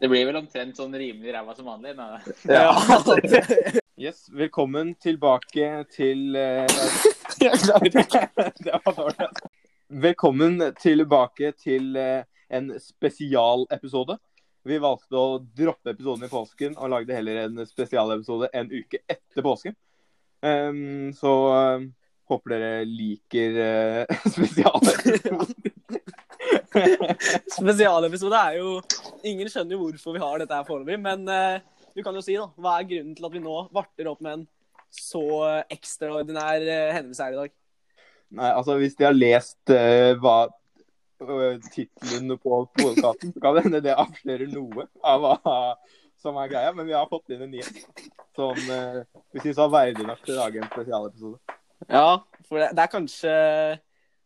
Det blir vel omtrent sånn rimelig ræva som vanlig. Ja. Yes, velkommen tilbake til dårlig. Velkommen tilbake til eh, en spesialepisode. Vi valgte å droppe episoden i påsken og lagde heller en spesialepisode en uke etter påsken. Um, så uh, håper dere liker uh, spesialepisoden. Spesialepisode er jo Ingen skjønner jo hvorfor vi har dette her foreløpig, men eh, du kan jo si, da. Hva er grunnen til at vi nå varter opp med en så ekstraordinær uh, hendelse her i dag? Nei, altså Hvis de har lest uh, hva uh, tittelen på podkasten, så kan det hende det avslører noe av hva som er greia. Men vi har fått inn en ny en som uh, vi syns var verdig nok til å lage en spesialepisode. Ja, for det, det er kanskje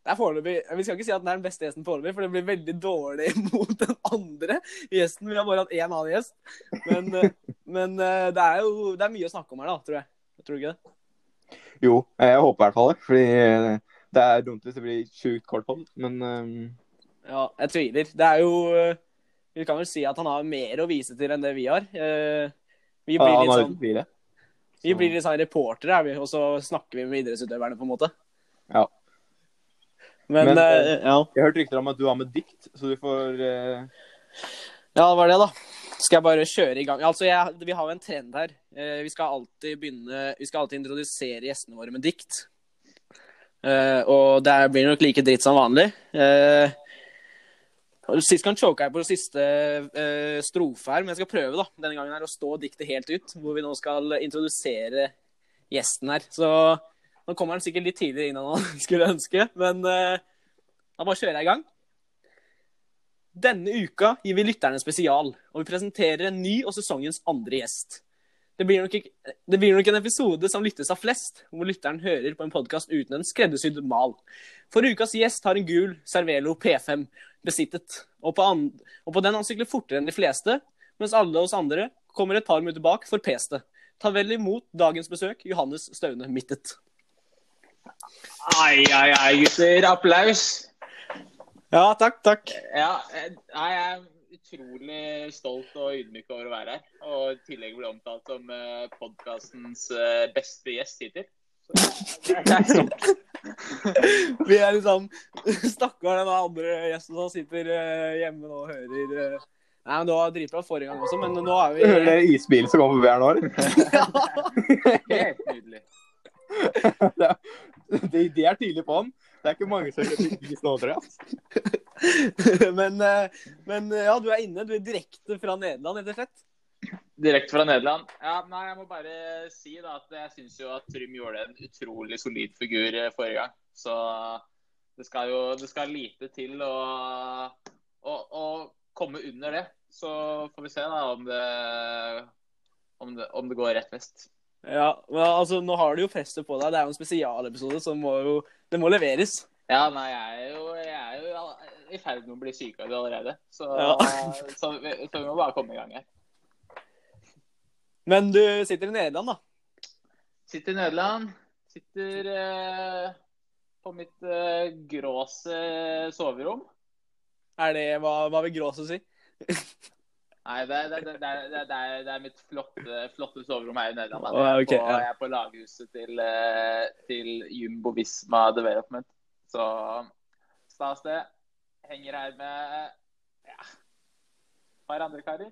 det er foreløpig Vi skal ikke si at den er den beste gjesten foreløpig, for det blir veldig dårlig mot den andre gjesten. Vi har bare hatt én annen gjest. Men, eh, men eh, det er jo det er mye å snakke om her, da, tror jeg. Tror du ikke det? Jo, jeg håper i hvert fall det. Fordi eh, det er dumt hvis det blir sjukt kort på den. Men um, Ja, jeg tviler. Det er jo Vi kan vel si at han har mer å vise til enn det vi har. Eh, Vi blir han litt sånn, vi blir litt sånn reportere, er og så snakker vi med idrettsutøverne, på en måte. Ja. Men, Men, eh, ja. Jeg hørte hørt rykter om at du har med dikt, så du får uh, Ja, det var det, da. Skal jeg bare kjøre i gang? Altså, jeg, Vi har jo en trend her. Eh, vi skal alltid begynne Vi skal alltid introdusere gjestene våre med dikt. Eh, og det blir nok like dritt som vanlig. Eh, sist gang choka jeg på siste uh, strofe her, men jeg skal prøve da, denne gangen her å stå diktet helt ut. Hvor vi nå skal introdusere gjesten her. Så nå kommer han sikkert litt tidligere inn enn han skulle ønske, men eh, da bare kjører jeg i gang. Denne uka gir vi lytterne spesial, og vi presenterer en ny og sesongens andre gjest. Det blir, nok ikke, det blir nok en episode som lyttes av flest, hvor lytteren hører på en podkast uten en skreddersydd mal. For ukas gjest har en gul Cervelo P5 besittet, og på, and, og på den han sykler fortere enn de fleste, mens alle oss andre kommer et par minutter bak for peste. Ta vel imot dagens besøk, Johannes Staune Mittet. Ai, ai, ai, gutter. Applaus. Ja, takk, takk. Ja, eh, jeg er utrolig stolt og ydmyk over å være her. Og i tillegg bli omtalt som uh, podkastens beste gjest hittil. Vi er liksom Stakkar den andre gjesten som sitter eh, hjemme nå og hører eh. Nei, men Det var dritbra forrige gang også, men nå er vi Hører dere isbilen som kommer forbi her nå? eller? Helt nydelig. Det, de, de er tidlig på den. Det er ikke mange som kjøper is nå, tror jeg. men, eh, men eh, ja, du er inne. Du er direkte fra Nederland, rett og slett. Direkte fra Nederland. Ja, nei, Jeg må bare si da at jeg syns jo at Trym gjorde en utrolig solid figur eh, forrige gang. Så det skal jo det skal lite til å, å, å komme under det. Så får vi se da om det, om det, om det går rett vest. Ja, men altså, Nå har du jo presset på deg. Det er jo en spesialepisode, så må jo, det må leveres. Ja, nei, jeg er jo, jeg er jo i ferd med å bli sykemeldt allerede. Så, Ja. så, vi, så vi må bare komme i gang her. Men du sitter i Nederland, da. Sitter i Nederland. Sitter eh, på mitt eh, gråse soverom. Er det, Hva, hva vil gråse si? Nei, det det, det, det, er, det er mitt flotte, flotte soverom her i Nederland. jeg, er på, ja. jeg er på laghuset til, eh, til Jumbo Visma Development. Så stas det. Henger her med ja, et par andre karer.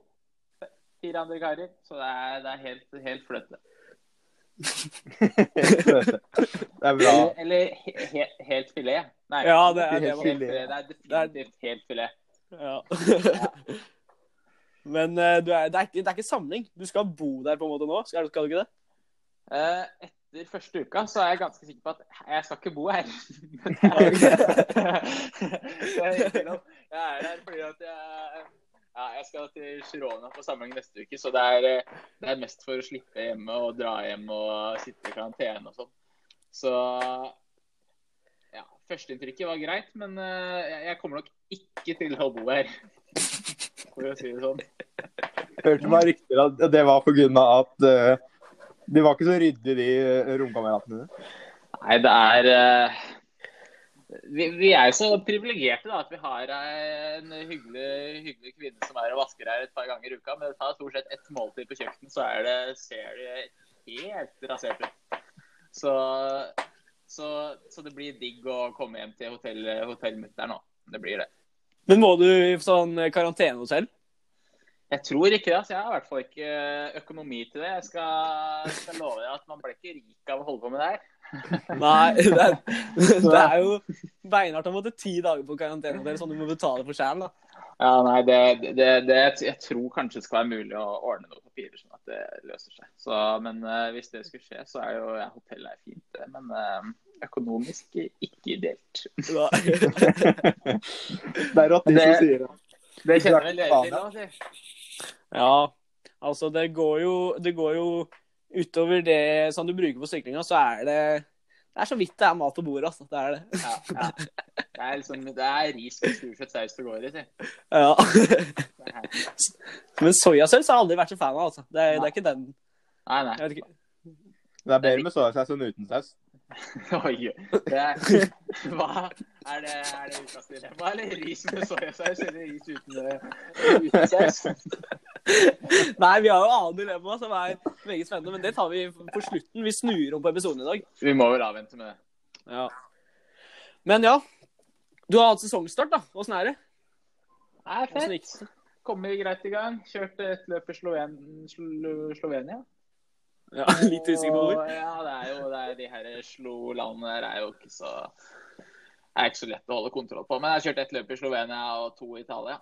Fire andre karer. Så det er, det er helt, helt fløte. Det er bra. Eller, eller he, he, helt filet. Nei, Ja, det er det. helt var- filet. Det er definitivt helt filet. Ja. Men eh, er, det, er ikke, det er ikke samling. Du skal bo der på en måte nå, skal, skal du ikke det? Uh, etter første uka så er jeg ganske sikker på at jeg skal ikke bo her. Er jeg er her fordi at jeg, ja, jeg skal til Girona på samling neste uke. Så det er, eh, det er mest for å slippe hjemme og dra hjem og sitte i karantene og sånn. Så ja, førsteinntrykket var greit, men jeg kommer nok ikke til å bo her. For å si det sånn. Hørte meg rykter at det var pga. at uh, de var ikke så ryddige, de uh, romkameratene dine. Nei, det er uh, vi, vi er jo så privilegerte at vi har en hyggelig, hyggelig kvinne som er og vasker her et par ganger i uka. Men det tar stort sett ett måltid på kjøkkenet, så er det, ser det helt rasert ut. Så, så, så det blir digg å komme hjem til hotell, hotellmutter'n nå. Det blir det. Men må du i sånn karantenehotell? Jeg tror ikke det. altså Jeg har i hvert fall ikke økonomi til det. Jeg skal, skal love deg at man blir ikke rik av å holde på med det her. Nei, det er, det er jo beinhardt å måtte ti dager på karantene. Det er sånn du må betale for sjæl, da. Ja, nei, det, det, det, Jeg tror kanskje det skal være mulig å ordne noen papirer sånn at det løser seg. Så, men uh, hvis det skulle skje, så er jo ja, hotellet er fint, det. Men økonomisk ikke ideelt. Det er rått, de som sier det. Det kjenner vel dere til òg, si. ja, altså det går jo Det går jo utover det som du bruker på syklinga, så er det Det er så vidt det er mat på bordet, altså. Det er det. Ja, ja. Det er liksom, det er ris med stursett saus det går i, si. Ja. Men soyasaus har jeg aldri vært så fan av, altså. Det er, det er ikke den. Nei, nei. Jeg vet ikke. Det er bedre med soyasaus enn uten saus. Oi, det er, hva? Er det, er det ukas dilemma, eller ris med soyasaus eller ris uten, uten saus? Nei, vi har jo annet dilemma som er veldig spennende, men det tar vi på slutten. Vi snur om på episoden i dag. Vi må vel avvente med det. Ja. Men ja. Du har hatt sesongstart, da. Åssen er det? Det er fett. Kommer greit i gang. Kjørte et løp i Sloven, Slo Slovenia. Ja, litt usikker på ord. Ja, det er jo det er de her Slo-landene der er jo ikke så er ikke så lett å holde kontroll på. Men jeg har kjørt ett løp i Slovenia og to i Italia.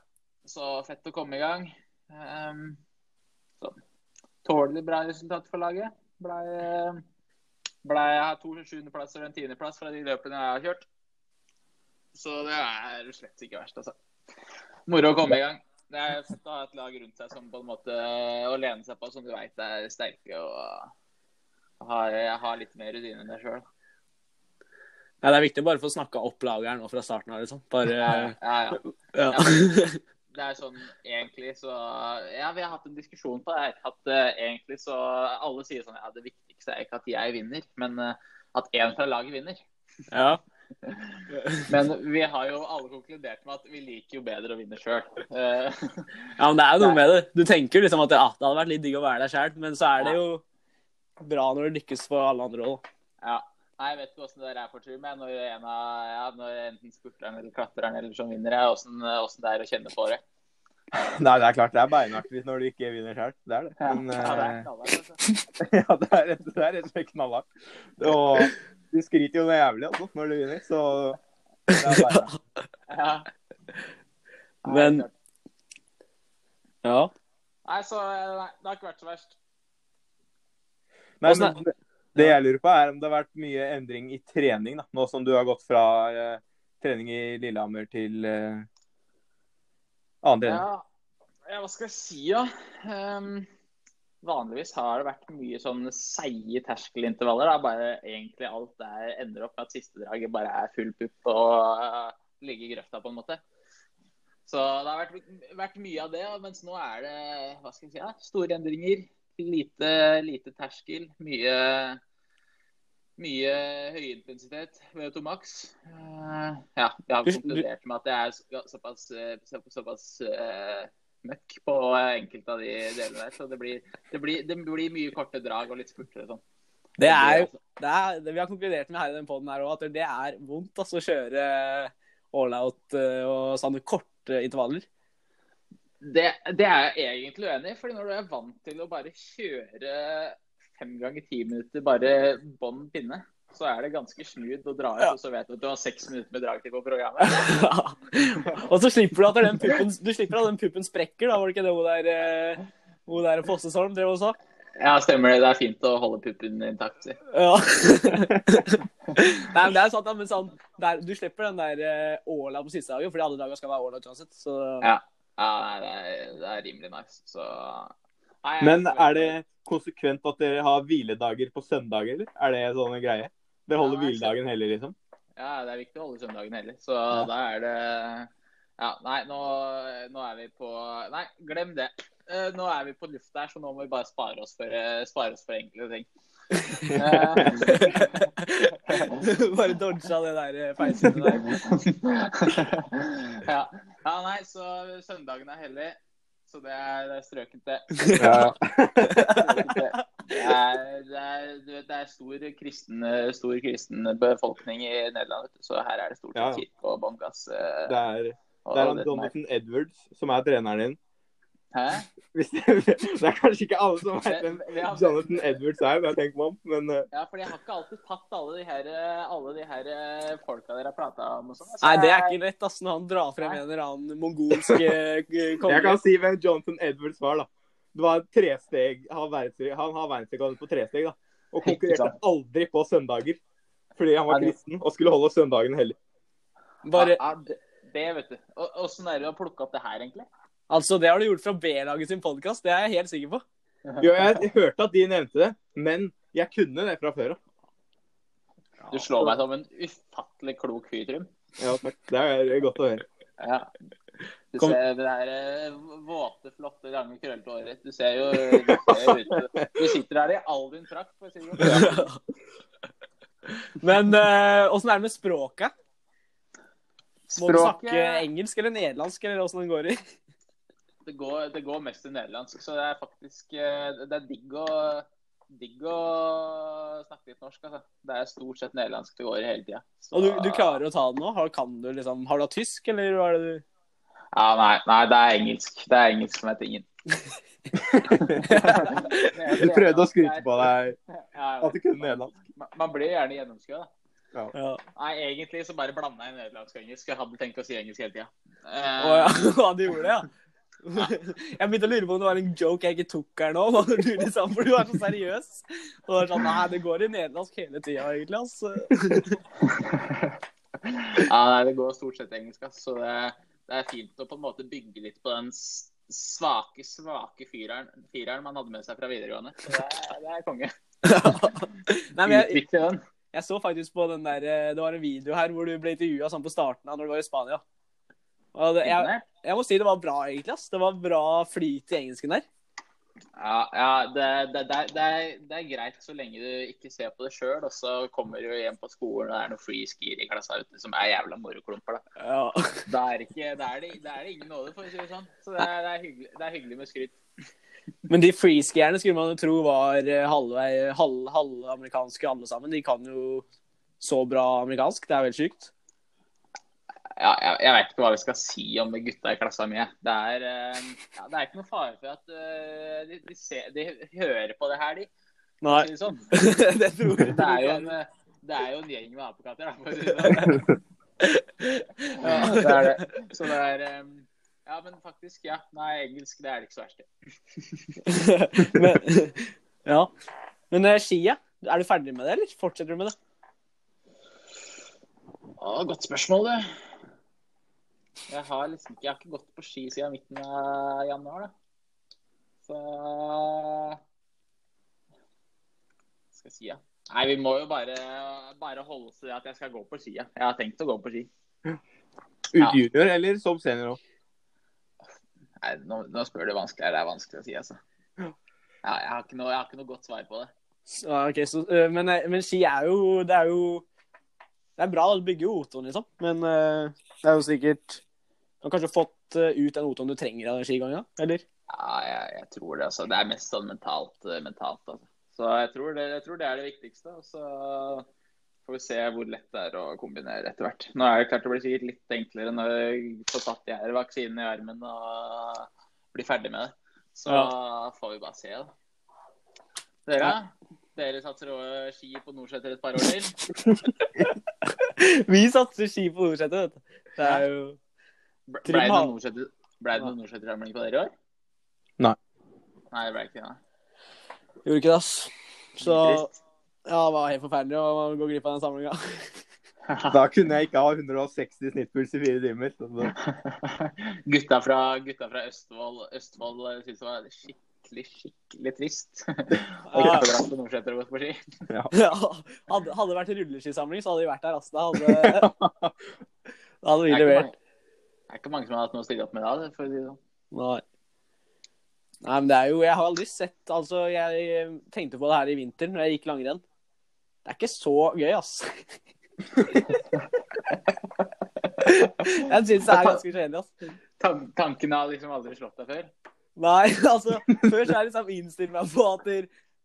Så fett å komme i gang. Um, sånn. Tålelig bra resultat for laget. Blei ble, Jeg har to sjuendeplasser og en tiendeplass fra de løpene jeg har kjørt. Så det er slett ikke verst, altså. Moro å komme i gang. Det er fett å ha et lag rundt seg som på en måte å lene seg på, som du veit er sterke og har, har litt mer rutine enn deg sjøl. Ja, det er viktig bare å få snakka opp laget her nå fra starten av, liksom. Bare Ja, ja. ja. Det er sånn egentlig så Ja, vi har hatt en diskusjon på det her. At uh, egentlig så Alle sier sånn Ja, det viktigste er ikke at jeg vinner, men uh, at én fra laget vinner. ja. Men vi har jo alle konkludert med at vi liker jo bedre å vinne sjøl. Ja, men det er jo noe med det. Du tenker liksom at ja, det hadde vært litt digg å være der sjøl, men så er det jo bra når det lykkes for alle andre òg. Ja. Nei, Jeg vet ikke åssen det der er for tur med når, en av, ja, når enten spurteren eller klatreren eller som vinner, er åssen åssen det er å kjenne på det. Nei, det er klart det er beinaktig når du ikke vinner sjøl. Det er det. Ja, Men, ja, det er eh, knallhardt, altså. ja, det rett det er rett og slett knallhardt. Og du skryter jo noe jævlig altså, når du vinner, så. Ja. Men- Ja. Nei, så eh, nei, det har ikke vært så verst. Nei, men det- det jeg lurer på, er om det har vært mye endring i trening, da, nå som du har gått fra eh, trening i Lillehammer til eh, annen trening. Ja, ja, hva skal jeg si, da? Ehm, vanligvis har det vært mye sånn seige terskelintervaller. Da. Bare egentlig alt der ender opp med at siste draget bare er full pupp og uh, ligge i grøfta, på en måte. Så det har vært, vært mye av det. Mens nå er det hva skal si, ja, store endringer. Lite, lite terskel. Mye, mye høyintensitet ved Tomax. Uh, ja, vi har konkludert med at det er så- såpass, eh, så, såpass eh, møkk på enkelte av de delene der. Så det blir, det blir, det blir mye korte drag og litt spurtere sånn. Det er det er, Vi har konkludert med her i den poden her òg at det er vondt altså, å kjøre all out eh, og sånne korte intervaller. Det, det er jeg egentlig uenig i. fordi når du er vant til å bare kjøre fem ganger ti minutter bare bånn pinne, så er det ganske smooth å dra ut, Ja. og så vet du at du har seks minutter med dragtid på programmet. og så slipper du at den puppen, du slipper at den puppen sprekker, da var det ikke det hun der, eh, hun der Fossesholm drev og sa? Ja, stemmer det. Det er fint å holde puppen intakt. Si. Ja. Nei, men det er sant, men sånn, der, du slipper den der eh, åla på siste dagen, fordi alle dager skal være åla uansett. Så Ja. Ja, det, er, det er rimelig nice. Så nei, Men er det konsekvent at dere har hviledager på søndager, eller? Er det sånn en greie? Dere holder Ja, heller, hviledagen hellig, liksom? Ja, det er viktig å holde søndagen heller. Så da er det Ja, nei, nå, nå er vi på Nei, glem det. eh, nå er vi på lufta her, så nå må vi bare spare oss for, eh, spare oss for enkle ting. Bare dodga det der eh, feilsynet der. ja. ja, nei, så søndagen er hellig. Så det er, det er strøkent, det. Ja. Det. Er, det, er, du vet, det er stor kristen, stor kristen befolkning i Nederland, vet du. så her er det stort sett ja. kirke og bånn gass. eh, Det er, det er er- Jonathan Edwards som er treneren din. Hæ? Det, det er kanskje ikke alle som vet hvem Jonathan Edwards er, men jeg tenker meg om. Men eh, Ja, for jeg har ikke alltid tatt alle de her, alle de her eh, folka dere har prata om og sånt, Så Nei, det er ikke lett ass, når han drar frem en eller annen mongolsk konge. jeg kan si hvem Jonathan Edwards var, da. Det var tre tresteg, han, har verdensrekord på tresteg, da. Og konkurrerte aldri på søndager. Fordi han var kristen og skulle holde søndagene hellig. Bare, ja, det, det, vet du. Og- Åssen er det å plukke opp det her, egentlig? altså, det har du gjort fra B-laget sin podkast, det er jeg helt sikker på. Jo, jeg hørte at de nevnte det, men jeg kunne det fra før av. Du slår meg som en ufattelig klok fyr, Trym. Ja, takk. Det er godt å høre. Ja. Du Kom- ser det der eh, våte, flotte, lange, krøllete håret ditt. Du ser jo du, ser ut, du sitter her i all din prakt, for å si det sånn. Men åssen uh, er det med språket? Må du snakke engelsk eller nederlandsk, eller åssen det går i? det går, det går mest i nederlandsk, så det er faktisk eh, Det er digg å, digg å snakke litt norsk, altså. Det er stort sett nederlandsk det går i hele tida. Og du, du klarer å ta det nå? Har, kan du liksom, har du hatt tysk, eller hva er det du Ja, nei, nei, det er engelsk. Det er engelsk som er tingen. Du prøvde å skryte på deg at du kunne nederlandsk. Man- Man blir gjerne gjennomskua, da. ja. Nei, egentlig så bare blanda jeg nederlandsk og engelsk. Jeg hadde tenkt å si engelsk hele tida. Uh... Oh, ja, du gjorde det, ja? Jeg begynte å lure på om det var en joke jeg ikke tok her nå. Du liksom, for du var så seriøs. Og det sånn, Nei, det går i nederlandsk hele tida, egentlig. altså. Ja, nei, det går stort sett engelsk, altså, Så det, det er fint å på en måte bygge litt på den svake, svake fireren, fireren man hadde med seg fra videregående. Så det er, det er konge. Nei, men jeg, jeg så faktisk på den der eh, Det var en video her hvor du ble intervjua sånn på starten av når du var i Spania. Det, jeg, jeg må si det var bra, egentlig. ass. Det var bra flyt i engelsken der. Ja, ja det, det, det, er, det, er, greit så lenge du ikke ser på det sjøl, og så kommer du hjem på skolen og det er noe free skier i klassa ute som er jævla moroklumper. Da. Ja. Da er, ikke, da, er det, da er det ingen nåde, for å si det sånn. Så det er, det er, hyggelig, det er hyggelig med skryt. Men de freeskierne skulle man jo tro var halve halvvei, halv, halvamerikanske alle sammen. De kan jo så bra amerikansk. Det er vel sykt. Ja, jeg, jeg vet ikke hva vi skal si om de gutta i klassa mi. Det er, eh, ja, det er ikke noe fare for at uh, de, de, ser, de hører på det her, de. Nei. si det sånn. det tror jeg Det er jo en, eh, det er jo en gjeng med apekatter, da, for å si det sånn. Ja, det er det. Så det er um, Ja, men faktisk, ja. Nei, engelsk det er det ikke så verst. det. men, ja. Men uh, skia, er du ferdig med det, eller fortsetter du med det? Å, godt spørsmål, du. Jeg har liksom ikke, jeg har ikke gått på ski siden midten av januar, da. Så Skal jeg si, ja. Nei, vi må jo bare, bare holde oss til at jeg skal gå på ski. Ja. Jeg har tenkt å gå på ski. Ja. Junior eller som senior òg? Nei, nå, nå spør du vanskelig. Det er vanskelig å si, altså. Ja. Jeg, har ikke noe, jeg har ikke noe godt svar på det. Så, okay, så, eh, men, eh, men ski er jo Det er jo Det er bra, å bygge bygger jo O2-en, liksom. Men eh, det er jo sikkert Du har kanskje fått eh, ut den O2-en du trenger av den skigangen, eller? Ja, jeg, jeg tror det. altså. Det er mest sånn mentalt. eh, mentalt altså. Så jeg tror, det, jeg tror det er det viktigste. Og så får vi se hvor lett det er å kombinere etter hvert. Nå er det klart det blir sikkert litt enklere når jeg får satt de her vaksinene i armen og blir ferdig med det. Så får vi bare se, da. Dere, dere satser også ski på Norseter et par år til. Vi satser ski på Nordseter, vet du. Det er jo Ble det noen Norseter- ble det noen Norseter-ramling på dere i år? Nei. Nei, det ble ikke det. Gjorde ikke det, ass. Så ja, det var helt forferdelig å gå glipp av den samlinga. Da kunne jeg ikke ha 160 snittpuls i fire timer. Gutta, fra, gutta fra Østfold, Østfold syntes det var skikkelig, skikkelig trist. Og Ja. på Nordseter og gått på ski. ja. Ja, hadde, hadde det vært rulleskisamling, så hadde vi vært der, ass. Da hadde, da hadde vi er levert. Det er ikke mange som har hatt noe å stille opp med da. for å si det sånn. Nei. Nei, men det er jo Jeg har aldri sett Altså, jeg tenkte på det her i vinter når jeg gikk langrenn. Det er ikke så gøy, ass. jeg syns det er ganske kjedelig, ass. Tan tanken har liksom aldri slått deg før? Nei, altså Før så har jeg liksom innstilt meg på at det,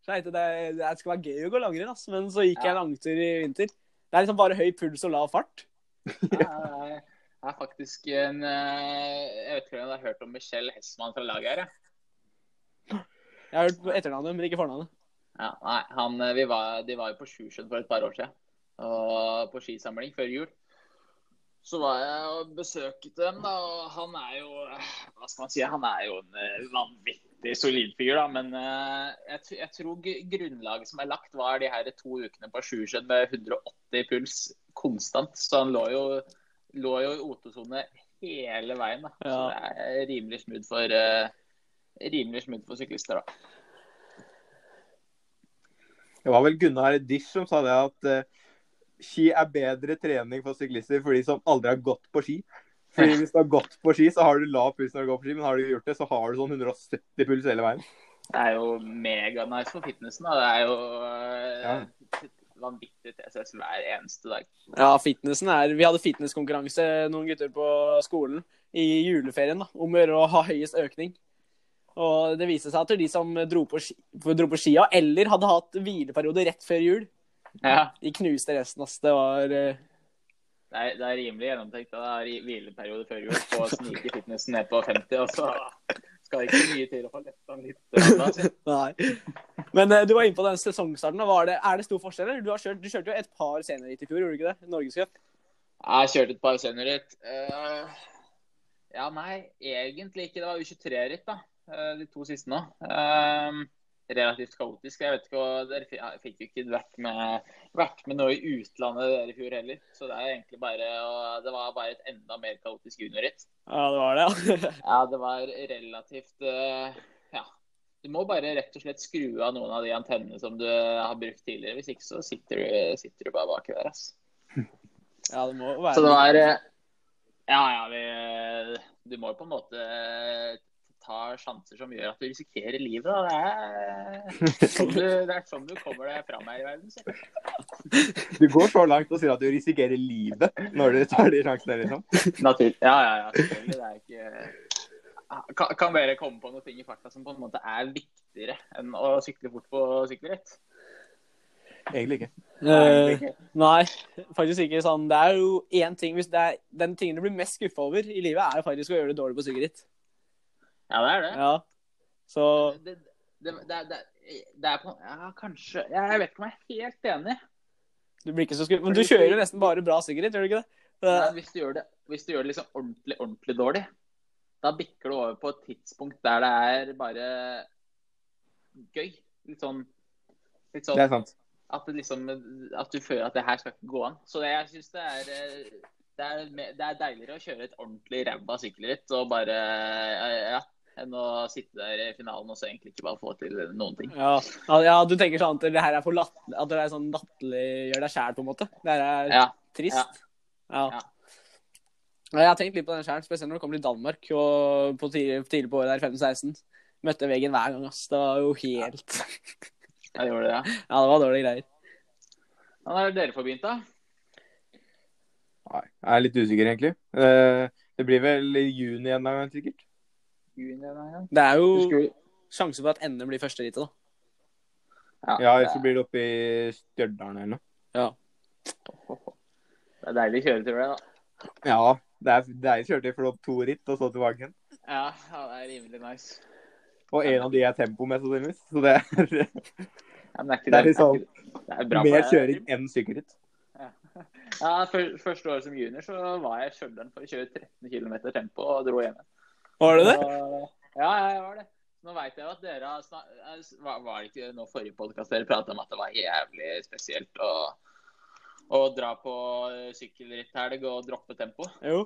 det, skal være gøy å gå langrenn, ass. Men så gikk jeg langtur i vinter. Det er liksom bare høy puls og lav fart. Jeg er faktisk en eh, Jeg vet ikke om du har hørt om Michelle Hessmann fra laget her? jeg. Jeg har hørt etternavnet, men ikke fornavnet. Ja, nei, han, eh, vi var, De var jo på Sjusjøen for et par år siden. Og på skisamling før jul. Så var jeg og besøkte dem, da, og han er jo Hva skal man si? Han er jo en eh, vanvittig solid fyr, da. Men jeg, jeg, tror grunnlaget som er lagt, var de her to ukene på Sjusjøen med 180 puls konstant. Så han lå jo lå jo i OT-sone hele veien. Da. Ja. Så det er rimelig smooth for, uh, rimelig smooth for syklister, da. Det var vel Gunnar Dish som sa det at uh, ski er bedre trening for syklister for de som aldri har gått på ski. Fordi Hvis du har gått på ski, så har du lav puls når du går på ski, men har du gjort det, så har du sånn 170 puls hele veien. Det er jo meganice for fitnessen. Da. Det er jo uh, ja vanvittig TCS hver eneste dag. Ja, fitnessen er Vi hadde fitnesskonkurranse, noen gutter på skolen, i juleferien da, om å ha høyest økning. Og det viste seg at de som dro på, ski, dro på skia, eller hadde hatt hvileperiode rett før jul, ja. de knuste resten. Altså. Det var uh... det, er, det er, rimelig gjennomtenkt. Det er hvileperiode før jul på å snike fitnessen ned på 50, og så skal ikke mye til å få letta den litt. Nei. Men uh, du var inne på den sesongstarten. Det, er det stor forskjell? Du, kjørt, du, kjørte jo et par seniorritt i fjor, gjorde du ikke det? Norgescup? Jeg kjørte et par seniorritt. Uh, ja, nei, egentlig ikke. Det var U23-ritt, da. Uh, de to siste nå. Uh, relativt kaotisk. Jeg vet ikke, Dere fikk jo ikke vært med, vært med noe i utlandet dere i fjor heller. Så det er egentlig bare det var bare et enda mer kaotisk juniorritt. Ja, det var det, ja. ja, det var relativt uh, Ja. Du må bare rett og slett skru av noen av de antennene som du har brukt tidligere. Hvis ikke så sitter du, sitter du bare baki der, ass. Ja, det må være Så det var eh, Ja, ja, vi Du må jo på en måte ta sjanser som gjør at du risikerer livet. Da. Det, er sånn du, det er sånn du kommer deg fram her i verden. Så. Du går så langt og sier at du risikerer livet når du tar de sjansene, liksom? Natur. Ja, ja, ja. Selvfølgelig. Det er ikke kan, kan dere komme på noen ting i farta som på en måte er viktigere enn å sykle fort på sykkelritt? Egentlig ikke. Uh, nei, faktisk ikke. sånn. Det er jo én ting hvis det er, Den tingen du blir mest skuffa over i livet, er faktisk å gjøre det dårlig på sykkelritt. Ja, det er det. Ja. Så det, det, det, det, er på Ja, kanskje Jeg vet ikke om jeg er helt enig. Du blir ikke så skuffet. Men du kjører jo nesten bare bra sikkerhet, gjør du ikke det? Nei, hvis du gjør det, hvis du gjør det liksom ordentlig, ordentlig dårlig, da bikker du over på et tidspunkt der det er bare gøy. Litt sånn, litt sånn Det er sant. At, liksom, at, du føler at det her skal ikke gå an. Så jeg syns det er det er, det er, deiligere å kjøre et ordentlig ræva sykkelritt og bare ja, enn å sitte der i finalen og så egentlig ikke bare få til noen ting. Ja, ja du tenker sånn at det her er for latt, at det er sånn latterliggjør deg sjæl, på en måte? Det her er ja. trist? Ja. ja. Jeg har tenkt litt på den sjæl, spesielt når det kommer til Danmark og på tidlig, tidlig på året der, 15-16. Møtte veggen hver gang, ass. Det var jo helt Ja, det gjorde det, ja. Ja, det var dårlige greier. Når er dere forbegynt, da? Nei, jeg er litt usikker, egentlig. Eh, det blir vel i juni en gang, sikkert. Det er jo sjanse for at NM blir første rittet, da. Ja, ja så blir det oppe i Stjørdal eller noe. Ja. Det er deilig kjøretur, det, da. Ja, det er deilig kjøretur for to ritt, og så tilbake igjen. Ja, ja, det er rimelig nice. Og en av de er tempo, mest sannsynligvis. Så det er, ja, det er, det er liksom mer kjøring enn sykkelritt. Ja. ja, første året som junior så var jeg i Stjørdal for å kjøre 13 km tempo og dro hjem. Var det det? ja, jeg var det. Nå veit jeg jo at dere har snak... Var det ikke nå forrige podkast dere prata om at det var jævlig spesielt å, å dra på sykkelritthelg og droppe tempo? Jo.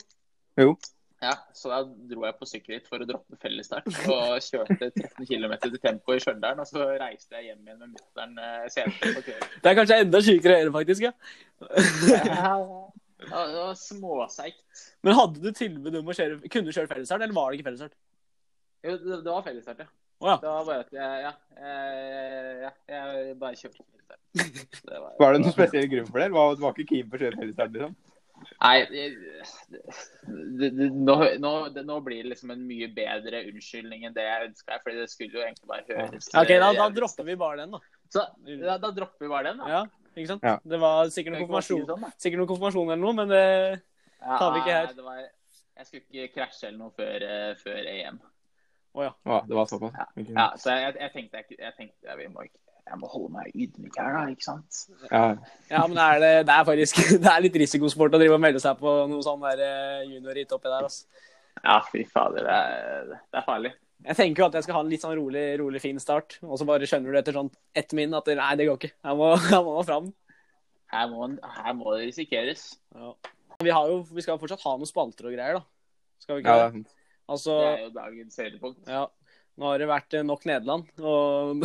Jo. Ja, så da dro jeg på sykkelritt for å droppe fellesstart. Og kjørte 13 km til tempo i Stjørdal. Og så reiste jeg hjem igjen med mutter'n eh, senere på kvelden. Det er kanskje enda sykere å gjøre, faktisk. ja. Ja det var småseigt. Men hadde du tilbud om å kjøre Kunne du kjøre fellesstart, eller var det ikke fellesstart? Jo, det, det var fellesstart, ja. Oh, ja. Det var bare at jeg Ja. Jeg, jeg, jeg bare kjørte fellesstart. Det var- Var det noen spesiell grunn for det? var- Du var ikke keen på å kjøre fellesstart, liksom? Nei, det, det, det, nå, nå, det, nå blir det liksom en mye bedre unnskyldning enn det jeg ønska. Fordi det skulle jo egentlig bare høres Ok, da, da dropper vi bare den, da. Så da, da dropper vi bare den, da. Ja, ikke sant? Ja. Det var sikkert noen si konfirmasjon, sånn, da? sikkert noe konfirmasjon eller noe, men det Ja, tar vi ikke her. nei, Det var, jeg skulle ikke krasje eller noe før, eh, før EM. Å ja. Ja, det var såpass. Ja. Ja, så jeg, jeg tenkte, jeg, jeg tenkte jeg, vi må, ikke- jeg må holde meg ydmyk her, da. Ikke sant? Ja. Ja, men er det, det er faktisk det er litt risikosport å drive og melde seg på noe sånn eh, juniorritt oppi der. Altså. Ja, fy fader. Det er, det er farlig. Jeg tenker jo at jeg skal ha en litt sånn rolig, rolig fin start, og så bare skjønner du etter sånn ett min at det, nei, det går ikke. Jeg må, jeg må fram. Her må, her må det risikeres. Ja. Vi, har jo, vi skal fortsatt ha noen spalter og greier, da. Skal vi ikke ja, det det? er. Altså, Det er jo dagens høydepunkt. ja. Nå har det vært eh, nok Nederland, og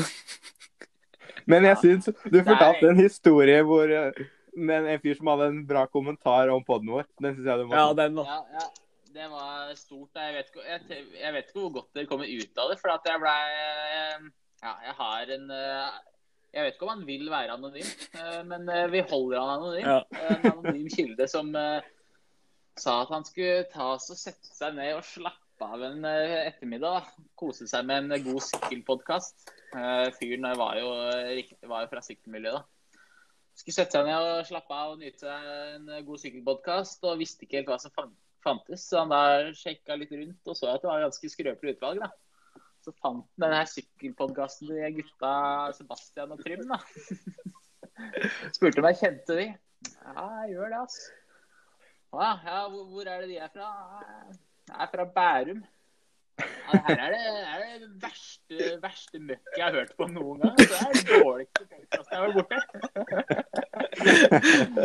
Men jeg Ja. syns du fortalte en historie hvor eh, med en fyr som hadde en bra kommentar om poden vår. Den syns jeg du må Ja, den, da. Ja, ja. Det var stort. Jeg vet, ikke, jeg, jeg vet ikke hvor godt dere kommer ut av det. For at jeg blei Ja, jeg har en eh, Jeg vet ikke om han vil være anonym, eh, men eh, vi holder han anonym. Ja. En anonym kilde som eh, sa at han skulle ta oss og sette seg ned og slappe av en eh, ettermiddag. Kose seg med en god sykkelpodkast. Fyren var jo, var jo fra sykkelmiljøet, da. Skulle sette seg ned og slappe av og nyte seg en god sykkelpodkast, og visste ikke helt hva som fan- fantes. Så han da sjekka litt rundt og så at det var ganske skrøpelig utvalg. da. Så fant han denne sykkelpodkasten til gutta Sebastian og Trym. da. Spurte om jeg kjente de. Ja, jeg gjør det, altså. Ja, ja, hvor, hvor er det de er fra? Jeg er fra Bærum. Ja, det her er det, er det verste, verste møkket jeg har hørt på noen gang. Det er det dårligste podkasten jeg har vært borti.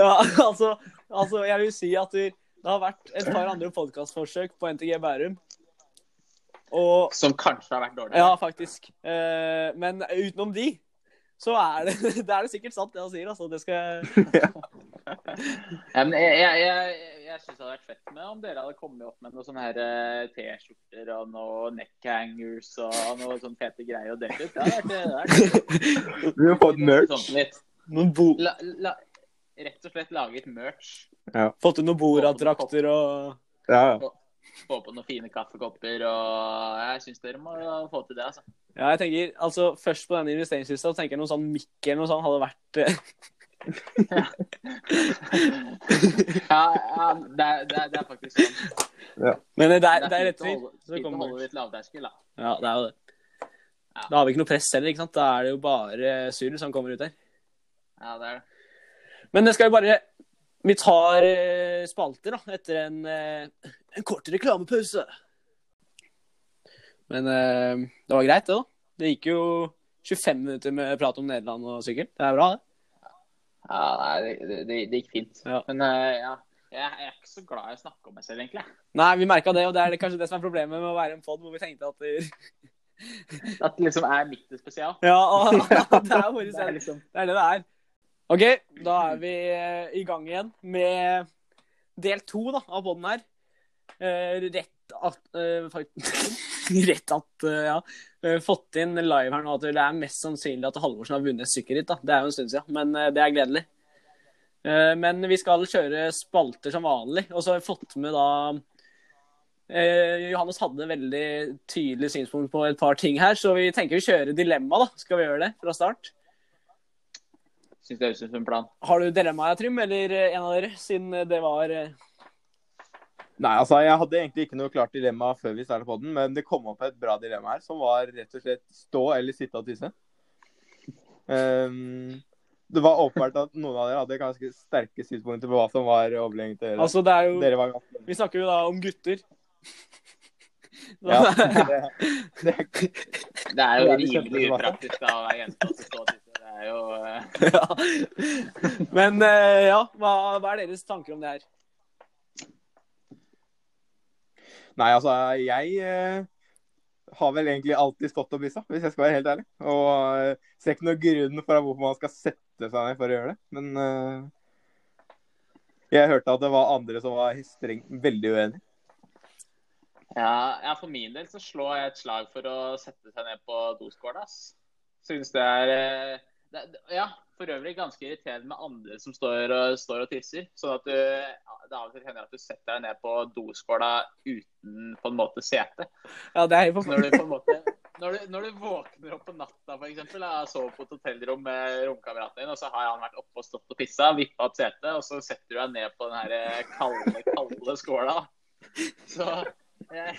Ja, altså, altså, jeg vil si at det, det har vært et par andre podkastforsøk på NTG Bærum. Og Som kanskje har vært dårlig. Ja, faktisk. Eh, men utenom de, så er det, det er det sikkert sant, det han sier. Altså, det skal Ja, men jeg jeg, jeg, jeg syns det hadde vært fett med om dere hadde kommet opp med noen sånne her eh, T-skjorter og noen neckhangers og noen sånne fete greier og delt ut. Det hadde vært, det hadde vært Vi har fått merch. Sånn noen bo La, la, rett og slett laget merch. Fått ut noen Borat-drakter og Ja, ja. Få på noen fine kaffekopper og Jeg syns dere må få til det, altså. Ja, jeg tenker, altså Først på denne investeringslista tenker jeg noe sånn mikk eller noe sånt hadde vært eh, Ja, ja det, er, det, er, det er faktisk sånn. Men det er, det er rett og slett Så fint å kommer holde litt lavterskel, da. Ja, det er jo det. Ja. Da har vi ikke noe press heller, ikke sant? Da er det jo bare surr som kommer ut her. Ja, det er det. Men det skal vi bare Vi tar eh, spalter, da, etter en, eh, en kort reklamepause. Men eh, det var greit, det, da. Det gikk jo 25 minutter med prat om Nederland og sykkel. Det er bra, det. Ja, nei, det, det, det gikk fint. Ja. Men ja, jeg, er ikke så glad i å snakke om meg selv, egentlig. Nei, vi merka det, og det er kanskje det som er problemet med å være en pod hvor vi tenkte at det, At det liksom er mitt spesial. Ja, det er jo Det er liksom Det er det det er. OK, da er vi eh, i gang igjen med del to da, av bånden her. Eh, rett at eh, Rett at eh, ja. Fått inn live her nå at det er mest sannsynlig at Halvorsen har vunnet sykkelritt. Det er jo en stund siden, men det er gledelig. Eh, men vi skal kjøre spalter som vanlig. Og så har vi fått med da Johannes hadde veldig tydelig synspunkt på et par ting her, så vi tenker vi kjører dilemma. da. Skal vi gjøre det fra start? Syns det høres ut som en plan. Har du dilemma, Trym, eller eh, en av dere, siden det var eh, Nei, altså, jeg hadde egentlig ikke noe klart dilemma før vi starta på den, men det kom opp et bra dilemma her, som var rett og slett stå eller sitte og tisse. Um, det var åpenbart at noen av dere hadde ganske sterke synspunkter på hva som var overlegent. Altså, det er jo Dere var ganske Vi snakker jo da om gutter. Ja, det, det, Det er jo er rimelig upraktisk da, å være jente og stå og tisse. Er jo eh, ja. Men eh, ja, hva, hva er deres tanker om det her? Nei, altså, jeg eh, har vel egentlig alltid stått og bissa, hvis jeg skal være helt ærlig. Og eh, ser ikke noen grunn for hvorfor man skal sette seg ned for å gjøre det. Men jeg hørte at det var andre som var strengt veldig uenig. Ja, ja, for min del så slår jeg et slag for å sette seg ned på doskåla. Syns det er det, Ja, for øvrig ganske irriterende med andre som står og, står og tisser. Sånn at du Det av og til hender at du setter deg ned på doskåla uten på en måte sete. Ja, det er jo på, når du på en måte når du, når du våkner opp på natta, f.eks. Jeg sover på et hotellrom med romkameraten din, og så har han vært oppe og stått og pissa, vippa opp setet, og så setter du deg ned på den her eh, kalde, kalde skåla. Så jeg,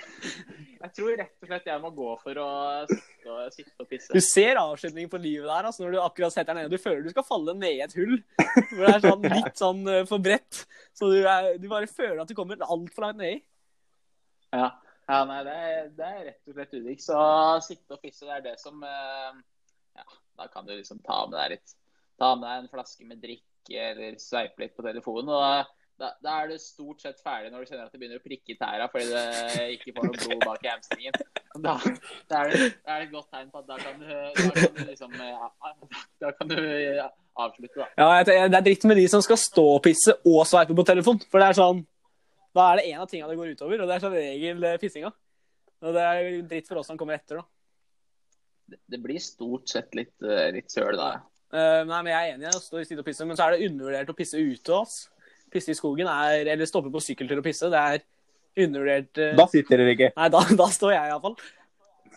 jeg tror rett og slett jeg må gå for å sitte og, sitte og pisse. Du ser avslutningen på livet der, altså, når du akkurat setter deg ned. Du føler du skal falle ned i et hull. Hvor det er sånn, litt sånn eh, for bredt. Så du, er, du bare føler at du kommer altfor langt nedi. Ja, ja nei, det er, det er rett og slett udik. Så sitte og pisse, det er det som eh, Ja, da kan du liksom ta med deg litt Ta med deg en flaske med drikk eller sveipe litt på telefonen. og da, da er du stort sett ferdig når du kjenner at det begynner å prikke i tæra fordi det ikke får noe blod bak i hamstringen. Da, da, er det, da er det et godt tegn på at da kan du, da kan du liksom ja, Da kan du ja, avslutte, da. Ja, Det er dritt med de som skal stå og pisse og sveipe på telefon. For det er sånn Da er det en av tingene det går utover, og det er som regel eh, pissinga. Og det er dritt for oss som kommer etter, da. Det, det blir stort sett litt, eh, litt søl da. Uh, nei, men Jeg er enig i å stå i side og pisse, men så er det undervurdert å pisse ute. ass. Pisse i skogen er Eller stoppe på sykkeltur og pisse. Det er undervurdert uh... Da sitter dere ikke. Nei, da, da står jeg iallfall.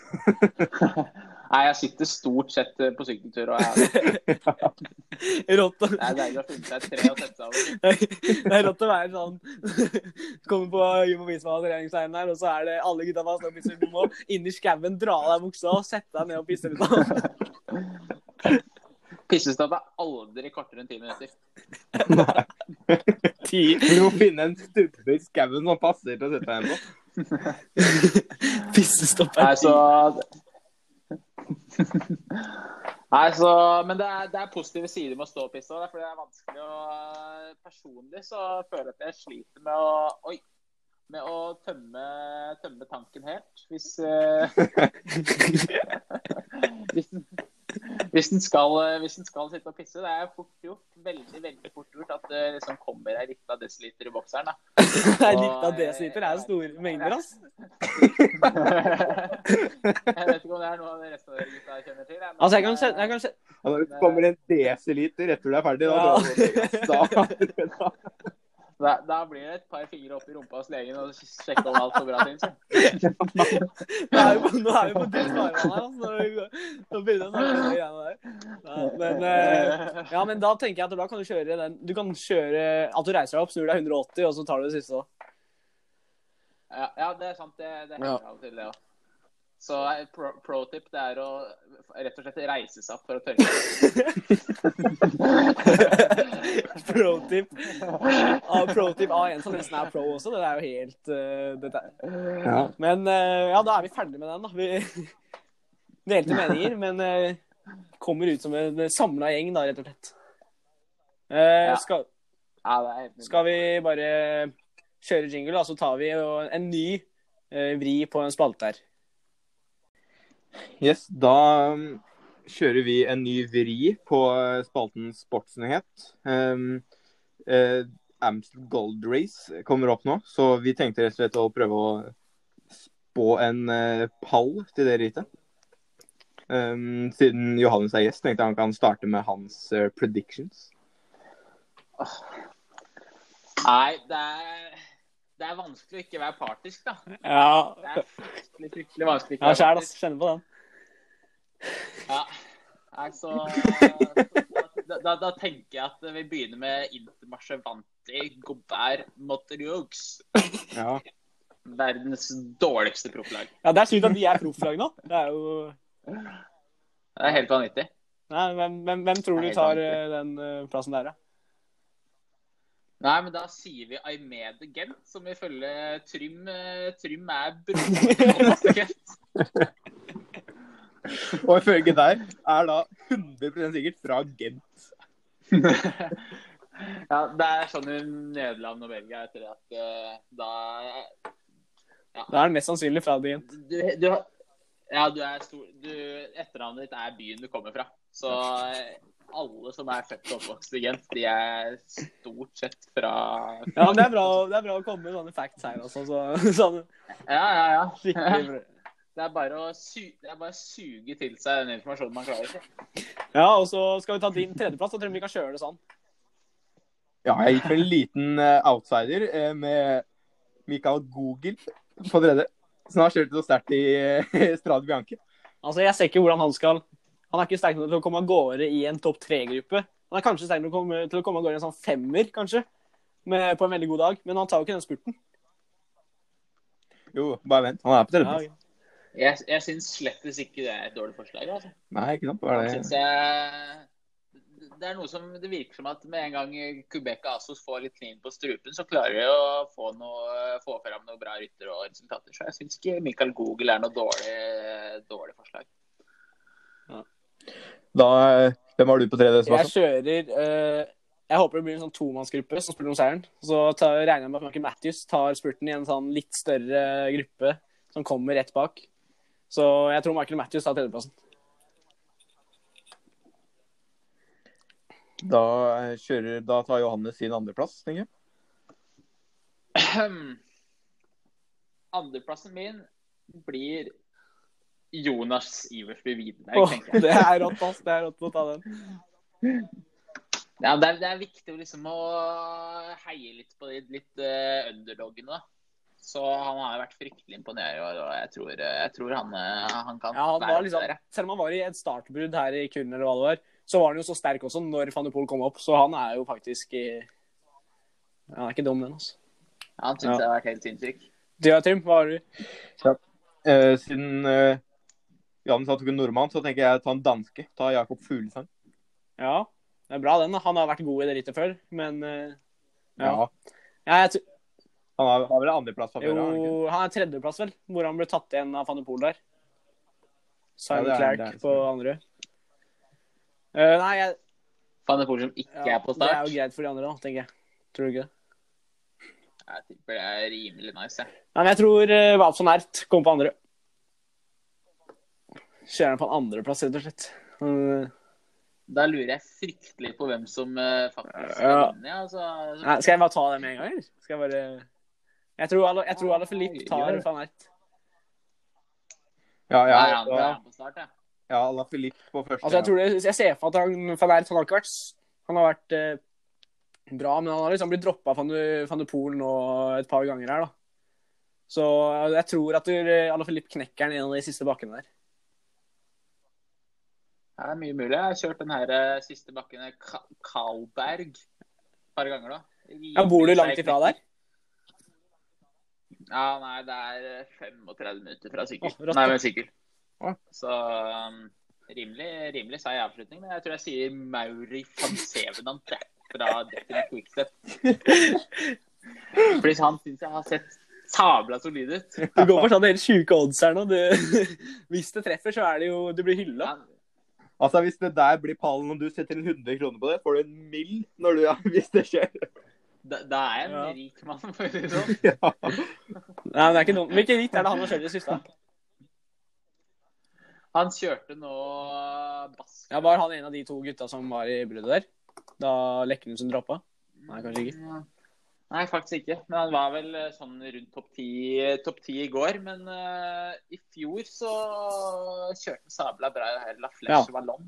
Nei, jeg sitter stort sett eh, på sykkeltur, og jeg, Rått å det er deilig å finne seg et tre og sette seg over. Det er rått å være sånn Kommer på Jumbo Visma treningsleiren der, og så er det alle gutta bare står og pisser. Du må inn i skauen, dra av deg buksa og sette deg ned og pisse litt. Pissestopp er aldri kortere enn ti minutter. Ti. Du må finne en stubbe i skauen som passer til å sette deg på. Pissestopp Nei, er så ti. Nei, så Men det er, det er positive sider med å stå og pisse. Det er fordi det er vanskelig å Personlig så føler jeg at jeg sliter med å Oi. Med å tømme, tømme tanken helt. Hvis uh, hvis, hvis, den skal, hvis den skal sitte og pisse. Det er fort gjort. Veldig, veldig fort gjort at det liksom kommer ei lita desiliter i bokseren. da. Ei lita av desiliter er store mengder, ass. jeg vet ikke om det er noe av det resten av dere gutta kjenner til. jeg, men, Altså, jeg kan se, jeg kan se. Når det kommer en desiliter etter du er ferdig, da, da, da, Da, da blir det et par fingre opp i rumpa hos legen og sjekke om alt går bra. Synes jeg. Nå er vi på, nå er vi på dypt farvann her, altså. Nå begynner å snakke om de greiene der. Ja, men, eh, ja, men da tenker jeg at da kan du kjøre den Du kan kjøre at du reiser deg opp, snur deg 180, og så tar du det siste òg. Ja, ja, det er sant. Det, det hender av og til, det òg. Så eh, pro, pro tip det er å rett og slett reise seg opp for å tørke. pro tip. Ah, pro tip av en som nesten er pro også. Det er jo helt uh, dette. er- Ja. Men uh, ja, da er vi ferdig med den, da. Vi delte meninger, men uh, kommer ut som en samla gjeng, da, rett og slett. Eh, Ja. skal, skal vi bare kjøre jingle, da, så tar vi jo en ny eh, vri på en spalte her. Yes, da um, kjører vi en ny vri på uh, spalten Sportsnyhet. Um, uh, Amstel Gold Race kommer opp nå, så vi tenkte rett og slett å prøve å spå en uh, pall til det rittet. Um, siden Johannes er gjest, tenkte jeg han kan starte med hans uh, predictions. Nei, det er, det er vanskelig å ikke være partisk, da. Ja, Det er fryktelig, fryktelig vanskelig å ikke ja være sjæl, partisk. altså. Kjenner på den. Ja. Altså, så da, da, tenker jeg at vi begynner med Intermarché Vanti Gobert Moterieux. Ja. Verdens dårligste profflag. Ja, Det er sykt at de er profflag nå. Det er jo Det er helt vanvittig. Nei, hvem, hvem, hvem tror du tar eh, den eh, plassen der, da? Nei, men da sier vi Aimede Gent, som ifølge Trym, eh, Trym er broren til Gent. Og ifølge deg er da 100 sikkert fra Gent. Ja, det er sånn i Nederland og Belgia etter det at eh, da Da er det mest sannsynlig fra byen. du, du, Ja, du er stor du, Etternavnet ditt er byen du kommer fra. Så eh, alle som er født og oppvokst i Gent, de er stort sett fra Ja, men det er bra, det er bra å komme med sånne facts her også. Så, sånn Ja, ja, ja. skikkelig. Det er bare å su det er bare å suge til seg den informasjonen man klarer. Ikke? Ja, og så skal vi ta din tredjeplass. Så tror jeg vi kan kjøre det sånn. Ja, jeg gikk for en liten eh, outsider eh, med Mikael Google på tredje. Som har kjørt så sterkt i Strade Bianche. Altså, Jeg ser ikke hvordan han skal Han er ikke sterk nok til å komme av gårde i en topp tre-gruppe. Han er kanskje sterk nok til å komme- av gårde i en sånn femmer, kanskje, med, på en veldig god dag. Men han tar jo ikke den spurten. Jo, bare vent. Han er på Ja, okay. Jeg, jeg syns slettes ikke det er et dårlig forslag. Altså. Nei, ikke sant? Var Jeg det... jeg det er noe som det virker som at med en gang Kubeka Asos får litt kniv på strupen, så klarer de å få, noe, få fram noen bra rytter og resultater. Så jeg syns ikke Michael Google er noe dårlig, dårlig forslag. Da, eh, hvem har du på tredje? Jeg kjører uh, Jeg håper det blir en sånn tomannsgruppe som spiller om seieren. Så tar, regner jeg med at Michael Matthews tar spurten i en sånn litt større gruppe som kommer rett bak. Så jeg tror Michael Matthews tar tredjeplassen. Da, eh, kjører, da tar Johannes sin andreplass, tenker jeg. Andreplassen min blir Jonas Iversby Widerberg, oh, tenker jeg. det er rått, ass. Det er rått å ta den. Ja, det, er, det er viktig liksom å heie litt på de litt uh, underdogene. da. Så han har vært fryktelig imponerende i år, og jeg tror, jeg tror han, eh, han kan Ja, han være var liksom, der. selv om han var i et startbrudd her i Kun, eller hva det var, så var han jo så sterk også når van de Poel kom opp. Så han er jo faktisk i... Han er ikke dum, den. altså. Ja, Han syns Ja. det har vært helt sinnssykt. Du, ja, Trym, hva har du? Eh, siden uh, Johannes tok en nordmann, så tenker jeg ta en danske. Ta Jakob Fuglesang. Ja, det er bra den. Han har vært god i det rittet før, men uh, Ja. Ja. ja jeg, Han har, har vel andreplass fra jo, før? Jo, han han er tredjeplass, vel, hvor han ble tatt igjen av van de Poel der. Simon Ja, er- Clark på andre. Uh, nei, jeg, Van de Poel som ikke ja, er på start? det er jo greit for de andre, da, tenker jeg. Tror du ikke det? Jeg tipper det er rimelig nice. jeg. Nei, men jeg tror uh, Wout Ert kommer på andre. Kjører han på en andreplass, rett og slett. Uh, Da lurer jeg fryktelig på hvem som eh, faktisk skal Ja. vinne. Altså, skal jeg bare ta det med en gang, eller? Skal jeg bare Jeg tror alle, jeg tror alle Filip tar van Ert. Ja, ja, han, da ja, start, ja. ja La Filip på første. Altså, jeg, tror det, jeg ser for meg at han, van Ert han har ikke vært Han har vært eh, bra, men han har liksom blitt droppa van de- Pool nå et par ganger her, da. Så eh, jeg tror at Ala Filip knekker han i en av de siste bakkene der. Det er mye mulig. Jeg har kjørt den her eh, siste bakken, eh, Ka- Kalberg, et par ganger da. Ja, Bor du langt ifra der? Ja, nei, det er eh, 35 minutter fra sykkel. Oh, nei, men sykkel. Oh. Så um, rimelig, rimelig seig avslutning. Men jeg tror jeg sier Mauri van Sevenant jeg, fra Definite Quickstep. Fordi han syns jeg har sett sabla solid ut. Du går for sånne helt sjuke odds her nå. Du, hvis det treffer, så er det jo Du blir hylla. Ja, Altså, Hvis det der blir pallen og du setter inn 100 kroner på det, får du en mill når du, ja, hvis det skjer. da, da er jeg en Ja. rik mann, for å si det sånn. Ja. Nei, men det er ikke noen... Hvilken ritt er det han har kjørt i det siste? Han kjørte nå Bask. Ja, Var han en av de to gutta som var i bruddet der? Da Lekkenhusen droppa? Nei, kanskje ikke. Nei, faktisk ikke. Men han var vel eh, sånn rundt topp ti top 10 i går. Men uh, i fjor så kjørte han sabla bra det La Flèche Ballon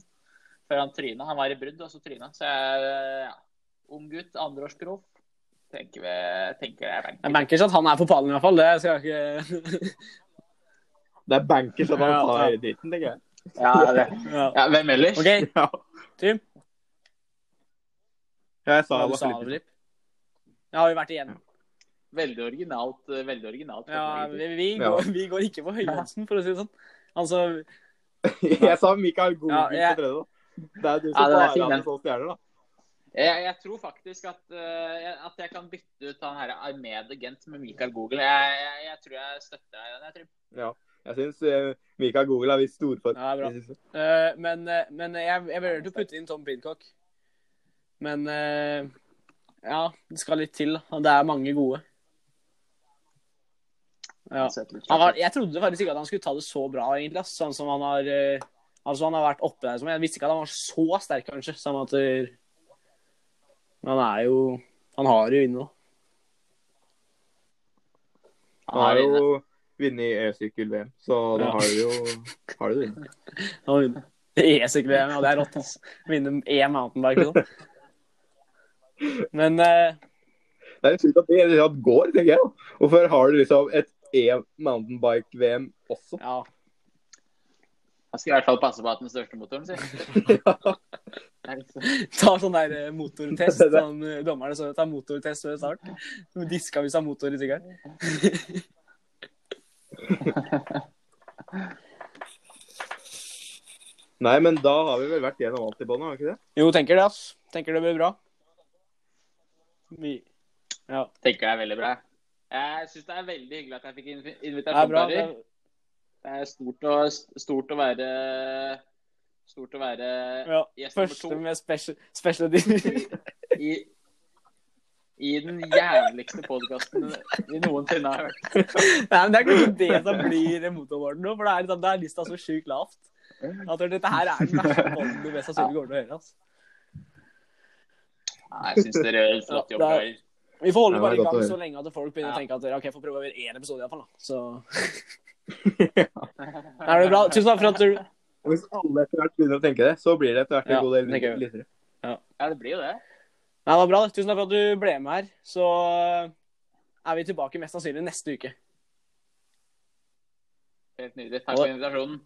før han tryna. Han var i brudd, og så tryna. Så jeg ja, ung gutt, andreårsproff. Tenker, vi, tenker jeg er Det er banker. bankers at han er på pallen, i hvert fall. Det skal jeg ikke Det er bankers at han Ja, tar ja. dritten, tenker jeg. Ja, det. ja. ja, hvem ellers? OK, Ja, jeg sa Hva du det sa. Filip? Det har vi vært igjennom. Veldig originalt. eh, Veldig originalt. Ja, vi, vi, Ja. går, vi går ikke på høyhalsen, for å si det sånn. Altså, Jeg sa Mikael Google Ja, jeg- på tredje, da. Det er du som ja, er bare har hadde så stjerner, da. Jeg, jeg tror faktisk at, uh, jeg- at jeg kan bytte ut han her Armede Gent med Mikael Google. Jeg, jeg, jeg tror jeg støtter deg i den. Jeg tror. Ja, Jeg syns uh, Mikael Google har vist storform. Ja, bra. Uh, eh, men, eh, men jeg, jeg vurderte å putte inn Tom Pidcock. Men eh, ja, det skal litt til. da. Det er mange gode. Ja. Han var, jeg trodde faktisk ikke at han skulle ta det så bra, egentlig. ass. Sånn som han har eh, Altså, han har vært oppe der som Jeg visste ikke at han var så sterk, kanskje. Sånn at eh, Men han er jo Han har det jo inne, nå. Han har jo vunnet e-sykkel-VM, så da Ja. har du jo har du det. Han har vunnet E-sykkel-VM, ja, det er rått. ass. Vinne én mountainbike, liksom. Men uh... Det er litt sykt at det i det går, tenker jeg. Hvorfor har du liksom et e-mountainbike-VM også? ja. Han skal i hvert fall passe på at den største motoren, si. Det liksom- Ta sånn der eh, motortest. Sånn, eh, dommerne så ta motortest før start. Diska hvis det har motor i sykkelen. Nei, men da har vi vel vært gjennom alt i bånn, har vi ikke det? Jo, tenker det, ass. Tenker det blir bra. Ja. tenker jeg er veldig bra. Jeg syns det er veldig hyggelig at jeg fikk invitasjon. bra. Kari. Det... Det er stort å, stort å være Stort å være Ja. gjest nummer Første to med special, special i, i den jævligste podkasten vi noensinne har hørt. Nei, men Det er kanskje det som blir motorboarden nå, for det er, liksom, det er lista så sjukt lavt. At dette her er den verste podden du mest sannsynlig kommer til å høre. ass. Nei, Jeg syns dere gjør en flott jobb. Ja, er-. Vi får holde Ja, er bare i gang så lenge at folk begynner å tenke at ok, jeg får prøve å gjøre én episode iallfall. Så er det bra. Tusen takk for at du Hvis alle etter hvert begynner å tenke det, så blir det etter hvert en Ja, god del lyttere. Ja. Ja, det blir jo det. Nei, det var bra. Tusen takk for at du ble med her. Så er vi tilbake mest sannsynlig neste uke. Helt nydelig. Takk for invitasjonen.